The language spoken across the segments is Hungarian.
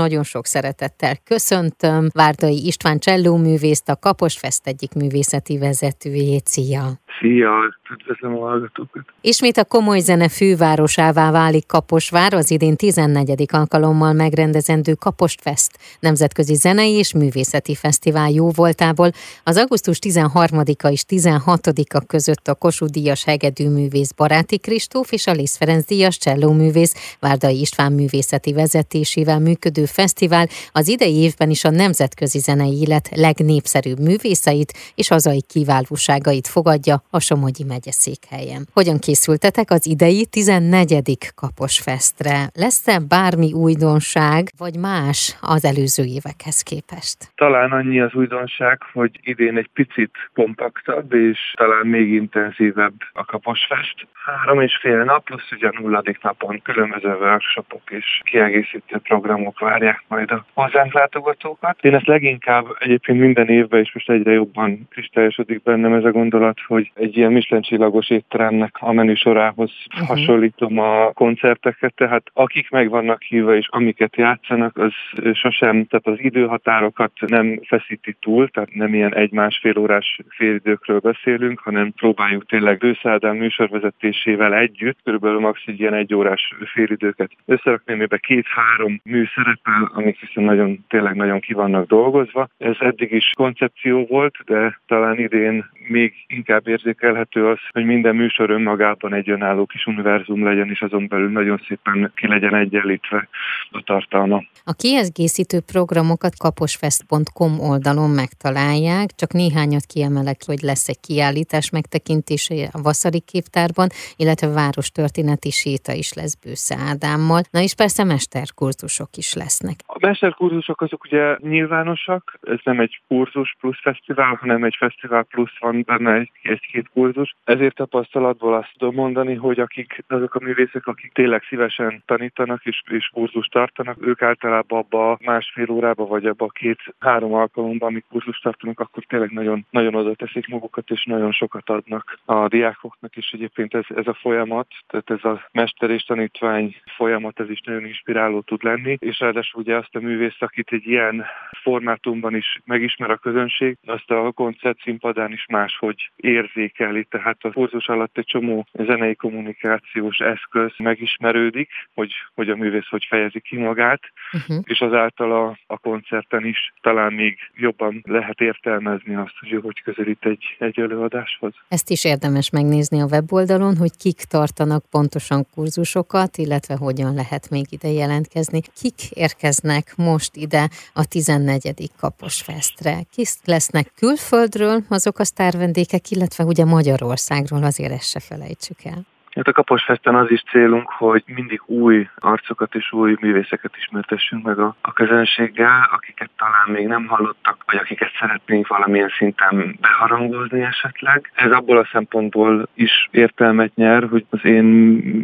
nagyon sok szeretettel köszöntöm Várdai István Cselló művészt, a Kaposfest egyik művészeti vezetőjét. Szia! Szia, üdvözlöm a hallgatókat. Ismét a komoly zene fővárosává válik Kaposvár az idén 14. alkalommal megrendezendő Kaposfest nemzetközi zenei és művészeti fesztivál jó voltából. Az augusztus 13-a és 16-a között a Kossuth Díjas hegedűművész Baráti Kristóf és a Lész Ferenc Díjas csellóművész Várdai István művészeti vezetésével működő fesztivál az idei évben is a nemzetközi zenei élet legnépszerűbb művészeit és hazai kiválóságait fogadja a Somogyi megye székhelyen. Hogyan készültetek az idei 14. Kaposfestre? Lesz-e bármi újdonság, vagy más az előző évekhez képest? Talán annyi az újdonság, hogy idén egy picit kompaktabb, és talán még intenzívebb a Kaposfest. Három és fél nap, plusz ugye a nulladik napon különböző workshopok és kiegészítő programok várják majd a hozzánk látogatókat. Én ezt leginkább egyébként minden évben, és most egyre jobban kristályosodik bennem ez a gondolat, hogy egy ilyen Michelin csillagos étteremnek a menü sorához uh-huh. hasonlítom a koncerteket, tehát akik meg vannak hívva és amiket játszanak, az sosem, tehát az időhatárokat nem feszíti túl, tehát nem ilyen egy-másfél órás félidőkről beszélünk, hanem próbáljuk tényleg bőszádán műsorvezetésével együtt, körülbelül max. egy ilyen egy órás félidőket összerakni, amiben két-három mű szerepel, amik viszont nagyon, tényleg nagyon ki dolgozva. Ez eddig is koncepció volt, de talán idén még inkább érzékelhető az, hogy minden műsor önmagában egy önálló kis univerzum legyen, és azon belül nagyon szépen ki legyen egyenlítve a tartalma. A kiegészítő programokat kaposfest.com oldalon megtalálják, csak néhányat kiemelek, hogy lesz egy kiállítás megtekintése a Vaszari képtárban, illetve város történeti séta is lesz Bősze Ádámmal, na és persze mesterkurzusok is lesznek. A mesterkurzusok azok ugye nyilvánosak, ez nem egy kurzus plusz fesztivál, hanem egy fesztivál plusz van benne egy, egy-két kurzus. Ezért tapasztalatból azt tudom mondani, hogy akik azok a művészek, akik tényleg szívesen tanítanak és, és kurzus tartanak, ők általában abba másfél órába vagy abba két-három alkalomban, amik kurzus tartanak, akkor tényleg nagyon, nagyon oda teszik magukat, és nagyon sokat adnak a diákoknak, és egyébként ez, ez a folyamat, tehát ez a mester és tanítvány folyamat, ez is nagyon inspiráló tud lenni, és ráadásul ugye azt a művész, akit egy ilyen formátumban is megismer a közönség, azt a koncert színpadán is máshogy érzékeli, tehát a kurzus alatt egy csomó zenei kommunikációs eszköz megismerődik, hogy, hogy a művész hogy fejezi ki magát, uh-huh. és azáltal a, a koncerten is talán még jobban lehet értelmezni azt, hogy hogy közelít egy, egy előadáshoz. Ezt is érdemes megnézni a weboldalon, hogy kik tartanak pontosan kurzusokat, illetve hogyan lehet még ide jelentkezni. Kik érkeznek most ide a 14. Kaposfestre? Kik lesznek külföldről azok a sztárvendékek, illetve ugye Magyarországról azért ezt se felejtsük el. Hát a Kaposfesten az is célunk, hogy mindig új arcokat és új művészeket ismertessünk meg a, a közönséggel, akiket talán még nem hallottak, vagy akiket szeretnénk valamilyen szinten beharangozni esetleg. Ez abból a szempontból is értelmet nyer, hogy az én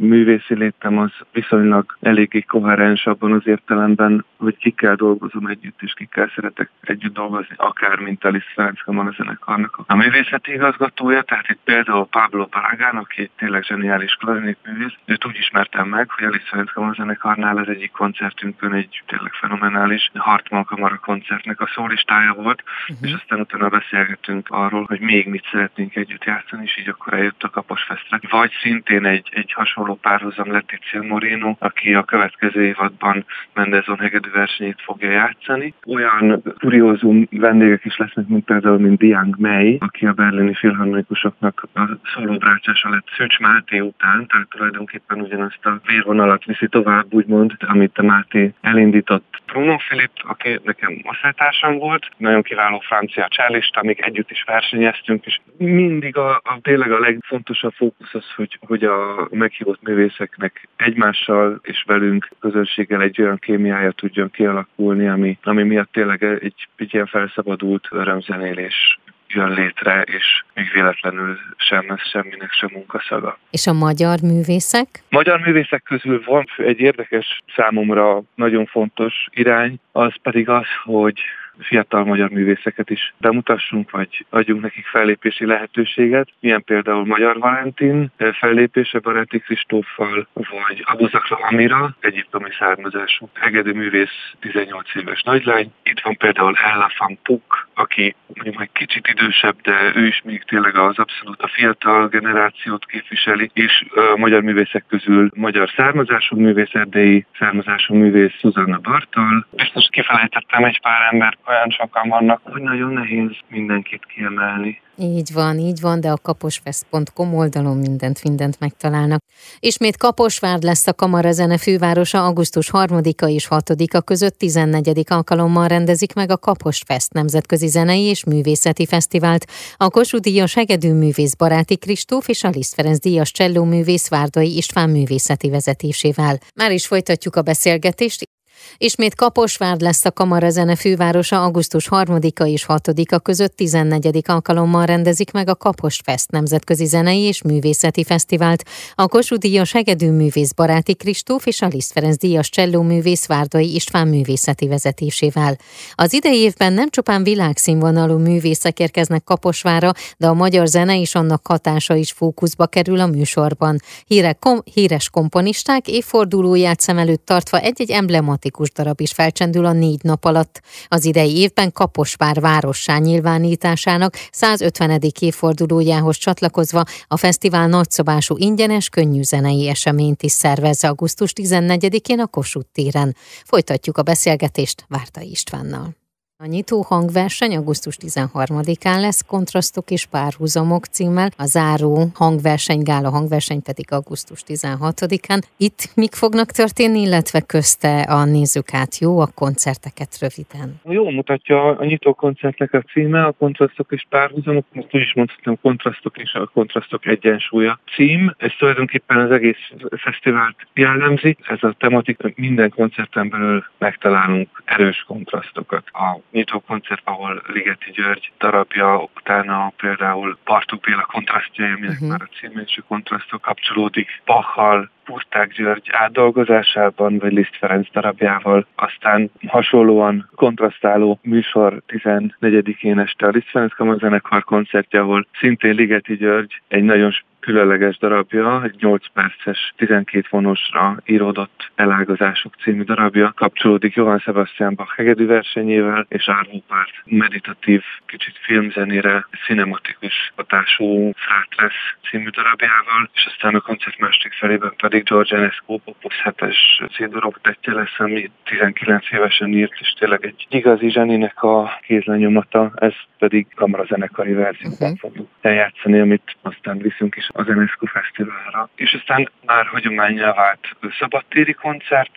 művészi létem az viszonylag eléggé koherens abban az értelemben, hogy kikkel dolgozom együtt, és kikkel szeretek együtt dolgozni, akár mint Alice Ferenc a zenekarnak a művészeti igazgatója, tehát itt például Pablo Paragán, aki tényleg zseniális klarinetművész, őt úgy ismertem meg, hogy Alice Ferenc a zenekarnál az egyik koncertünkön egy tényleg fenomenális Hartmann Kamara koncertnek a szólistája volt, uh-huh. és aztán utána beszélgettünk arról, hogy még mit szeretnénk együtt játszani, és így akkor eljött a Kaposfestre. Vagy szintén egy, egy hasonló párhuzam Letizia Moreno, aki a következő évadban Mendezon Hegedű versenyét fogja játszani. Olyan kuriózum vendégek is lesznek, mint például mint Diang May, aki a berlini filharmonikusoknak a szólóbrácsása lett Szűcs Máté után, tehát tulajdonképpen ugyanazt a vérvonalat viszi tovább, úgymond, amit a Máté elindított. Bruno Filip, aki nekem osztálytársam volt, nagyon kiváló francia csellista, amik együtt is versenyeztünk, és mindig a, a tényleg a legfontosabb fókusz az, hogy, hogy a meghívott művészeknek egymással és velünk közönséggel egy olyan kémiája tudjon kialakulni, ami, ami miatt tényleg egy, egy ilyen felszabadult örömzenélés jön létre, és még véletlenül sem lesz semminek sem munkaszaga. És a magyar művészek? Magyar művészek közül van egy érdekes számomra nagyon fontos irány, az pedig az, hogy fiatal magyar művészeket is bemutassunk, vagy adjunk nekik fellépési lehetőséget. Milyen például Magyar Valentin fellépése Baráti Kristóffal, vagy Abuzakra Amira, egyiptomi származású hegedű művész 18 éves nagylány. Itt van például Ella Van Puk, aki mondjuk egy kicsit idősebb, de ő is még tényleg az abszolút a fiatal generációt képviseli, és a magyar művészek közül magyar származású művész, erdélyi származású művész Szuzanna Bartal. Biztos kifelejtettem egy pár ember, olyan sokan vannak, hogy nagyon nehéz mindenkit kiemelni. Így van, így van, de a kaposfest.com oldalon mindent, mindent megtalálnak. Ismét Kaposvár lesz a Kamarazene fővárosa augusztus 3-a és 6-a között 14. alkalommal rendezik meg a Kaposfest nemzetközi zenei és művészeti fesztivált. A Kossuth Díjas Hegedű művész Baráti Kristóf és a Liszt Ferenc Díjas cselló művész Várdai István művészeti vezetésével. Már is folytatjuk a beszélgetést, Ismét Kaposvár lesz a Kamarazene fővárosa augusztus 3-a és 6-a között 14. alkalommal rendezik meg a Kapos Fest nemzetközi zenei és művészeti fesztivált. A Kossuth Díjas hegedű művész Baráti Kristóf és a Liszt Ferenc Díjas cselló művész Várdai István művészeti vezetésével. Az idei évben nem csupán világszínvonalú művészek érkeznek Kaposvára, de a magyar zene és annak hatása is fókuszba kerül a műsorban. Híre, kom, híres komponisták évfordulóját szem előtt tartva egy-egy emblematikus klasszikus darab is felcsendül a négy nap alatt. Az idei évben Kaposvár várossá nyilvánításának 150. évfordulójához csatlakozva a fesztivál nagyszabású ingyenes könnyű zenei eseményt is szervez augusztus 14-én a Kossuth téren. Folytatjuk a beszélgetést Várta Istvánnal. A nyitó hangverseny augusztus 13-án lesz, kontrasztok és párhuzamok címmel, a záró hangverseny, gála hangverseny pedig augusztus 16-án. Itt mik fognak történni, illetve közte a nézők át jó a koncerteket röviden? Jó mutatja a nyitó koncertnek a címe, a kontrasztok és párhuzamok, most úgy is mondhatom, kontrasztok és a kontrasztok egyensúlya cím. Ez tulajdonképpen az egész fesztivált jellemzi. Ez a tematika minden koncerten belül megtalálunk erős kontrasztokat. A nyitó koncert, ahol Ligeti György darabja, utána például Bartók Béla kontrasztja, aminek uh-huh. már a címésű kontrasztok kapcsolódik, Bachal, Purták György átdolgozásában, vagy Liszt Ferenc darabjával, aztán hasonlóan kontrasztáló műsor 14-én este a Liszt Ferenc Kamarzenekar koncertje, ahol szintén Ligeti György egy nagyon különleges darabja, egy 8 perces, 12 vonosra íródott elágazások című darabja, kapcsolódik Johann Sebastian Bach hegedű versenyével, és Párt meditatív, kicsit filmzenére, cinematikus hatású Frátlesz című darabjával, és aztán a koncert másik felében pedig George Enescu Popus 7-es cédorok lesz, ami 19 évesen írt, és tényleg egy igazi zseninek a kézlenyomata, ez pedig kamarazenekari verzióban uh-huh. fogjuk eljátszani, amit aztán viszünk is az UNESCO Fesztiválra. És aztán már hagyományá vált szabadtéri koncert,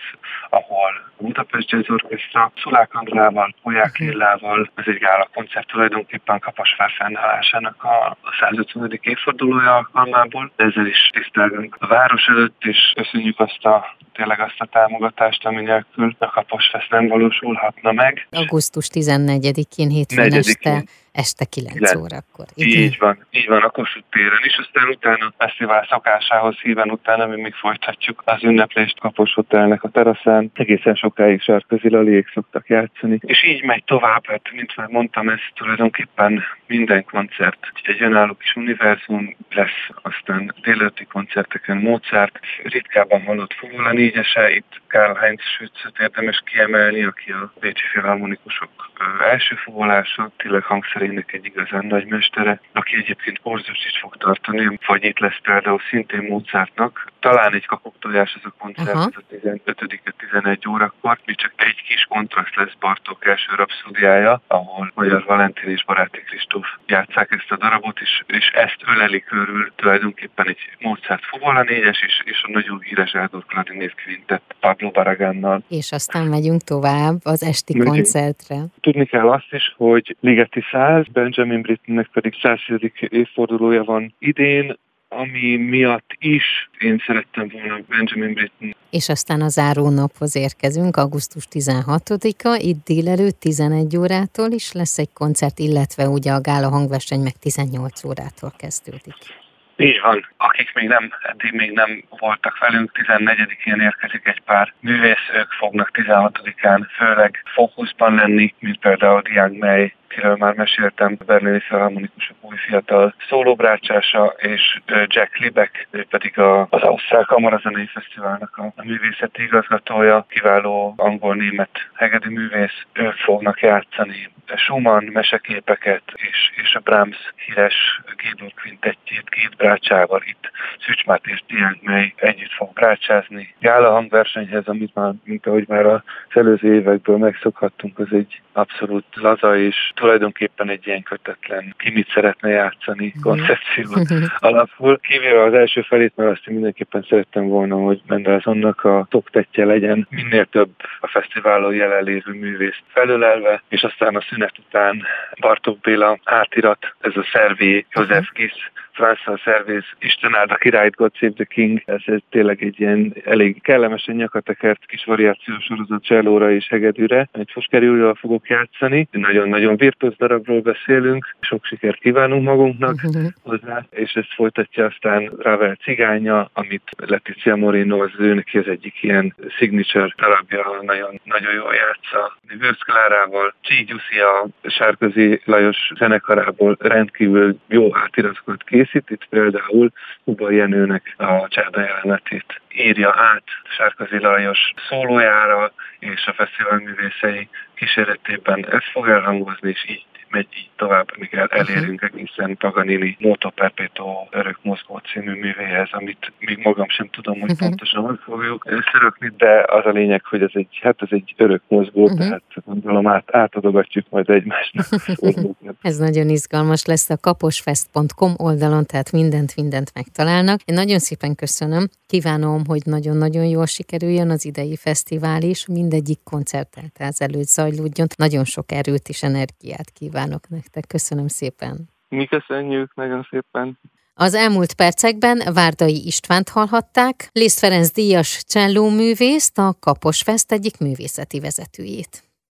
ahol Budapest Jazz Orchestra, Szulák Andrával, Polyák mhm. Illával, ez egy gála koncert tulajdonképpen Kaposvár fennállásának a 150. évfordulója alkalmából. Ezzel is tisztelünk a város előtt, és köszönjük azt a tényleg azt a támogatást, ami nélkül a Kaposfest nem valósulhatna meg. Augusztus 14-én hétfőn este este 9 9 órakor. Igen. Így van, így van a Kossuth téren is, aztán utána a fesztivál szokásához híven utána mi még folytatjuk az ünneplést Kapos Hotelnek a teraszán. Egészen sokáig Sárközi Laliék szoktak játszani. És így megy tovább, hát mint már mondtam, ez tulajdonképpen minden koncert egy önálló kis univerzum lesz, aztán délelőtti koncerteken Mozart, ritkábban hallott Fogola négyese, itt Karl Heinz Schützet érdemes kiemelni, aki a Bécsi Filharmonikusok első fogolása, tényleg hangszerének egy igazán nagy mestere, aki egyébként korzus is fog tartani, vagy itt lesz például szintén Mozartnak. Talán egy kakuktojás ez a koncert, uh-huh. a 15 11 órakor, mi csak egy kis kontraszt lesz Bartók első rapszódiája, ahol Magyar Valentin és Baráti Kristóf játszák ezt a darabot, és, és ezt öleli körül tulajdonképpen egy Mozart fogola négyes, és, és a nagyon híres Eldor Klarinét Quintet Pablo Baragánnal. És aztán megyünk tovább az esti Megyünk. koncertre. Tudni kell azt is, hogy Ligeti 100, Benjamin Brittennek pedig 110. évfordulója van idén, ami miatt is én szerettem volna Benjamin Britten. És aztán a záró naphoz érkezünk, augusztus 16-a, itt délelőtt 11 órától is lesz egy koncert, illetve ugye a gála hangverseny meg 18 órától kezdődik. Így van. Akik még nem, eddig még nem voltak velünk, 14-én érkezik egy pár művész, ők fognak 16-án főleg fókuszban lenni, mint például Diane May, akiről már meséltem, berlini felharmonikusok új fiatal szólóbrácsása, és Jack Libeck, ő pedig a, az Ausztrál Kamarazenei Fesztiválnak a, művészeti igazgatója, kiváló angol-német hegedű művész, ők fognak játszani Schumann meseképeket és, és a Brahms híres Gédor kvintettjét két brácsával itt Szücs és Dián mely együtt fog brácsázni. Gála hangversenyhez, amit már, mint ahogy már az előző évekből megszokhattunk, az egy abszolút laza és tulajdonképpen egy ilyen kötetlen, ki mit szeretne játszani mhm. koncepció alapul. Kivéve az első felét, mert azt mindenképpen szerettem volna, hogy Mendelssohnnak a toktetje legyen, minél több a fesztiválon jelenlévő művészt felölelve, és aztán a szünet után Bartók Béla átirat, ez a szervé József Gisz Vászal szervész, Isten áld a királyt, God Save the King. Ez, ez tényleg egy ilyen elég kellemesen nyakatekert kis variációs sorozat csellóra és hegedűre. Egy Foskeri fogok játszani. Nagyon-nagyon virtuóz darabról beszélünk. Sok sikert kívánunk magunknak hozzá, és ezt folytatja aztán Ravel cigánya, amit Letizia Moreno az ő neki az egyik ilyen signature darabja, nagyon, nagyon jól játsza. Vősz Klárával, Csígyuszi a Sárközi Lajos zenekarából rendkívül jó átiratokat kész, készít, itt például Huba Jenőnek a csáda jelenetét írja át Sárközi Lajos szólójára, és a fesztivál művészei kíséretében ez fog elhangozni, és így megy így tovább, amíg el, elérünk egészen Paganini Moto Perpetuo örök mozgó című művéhez, amit még magam sem tudom, hogy uh-huh. pontosan hogy fogjuk összerakni, de az a lényeg, hogy ez egy, hát ez egy örök mozgó, uh-huh. tehát gondolom át, átadogatjuk majd egymásnak. ez nagyon izgalmas lesz a kaposfest.com oldalon, tehát mindent, mindent megtalálnak. Én nagyon szépen köszönöm, kívánom, hogy nagyon-nagyon jól sikerüljön az idei fesztivál is, mindegyik koncertáltáz előtt zajlódjon. Nagyon sok erőt és energiát kívánok kívánok nektek. Köszönöm szépen. Mi köszönjük nagyon szépen. Az elmúlt percekben Várdai Istvánt hallhatták, Liszt Ferenc díjas csellóművészt, a Kapos Fest egyik művészeti vezetőjét.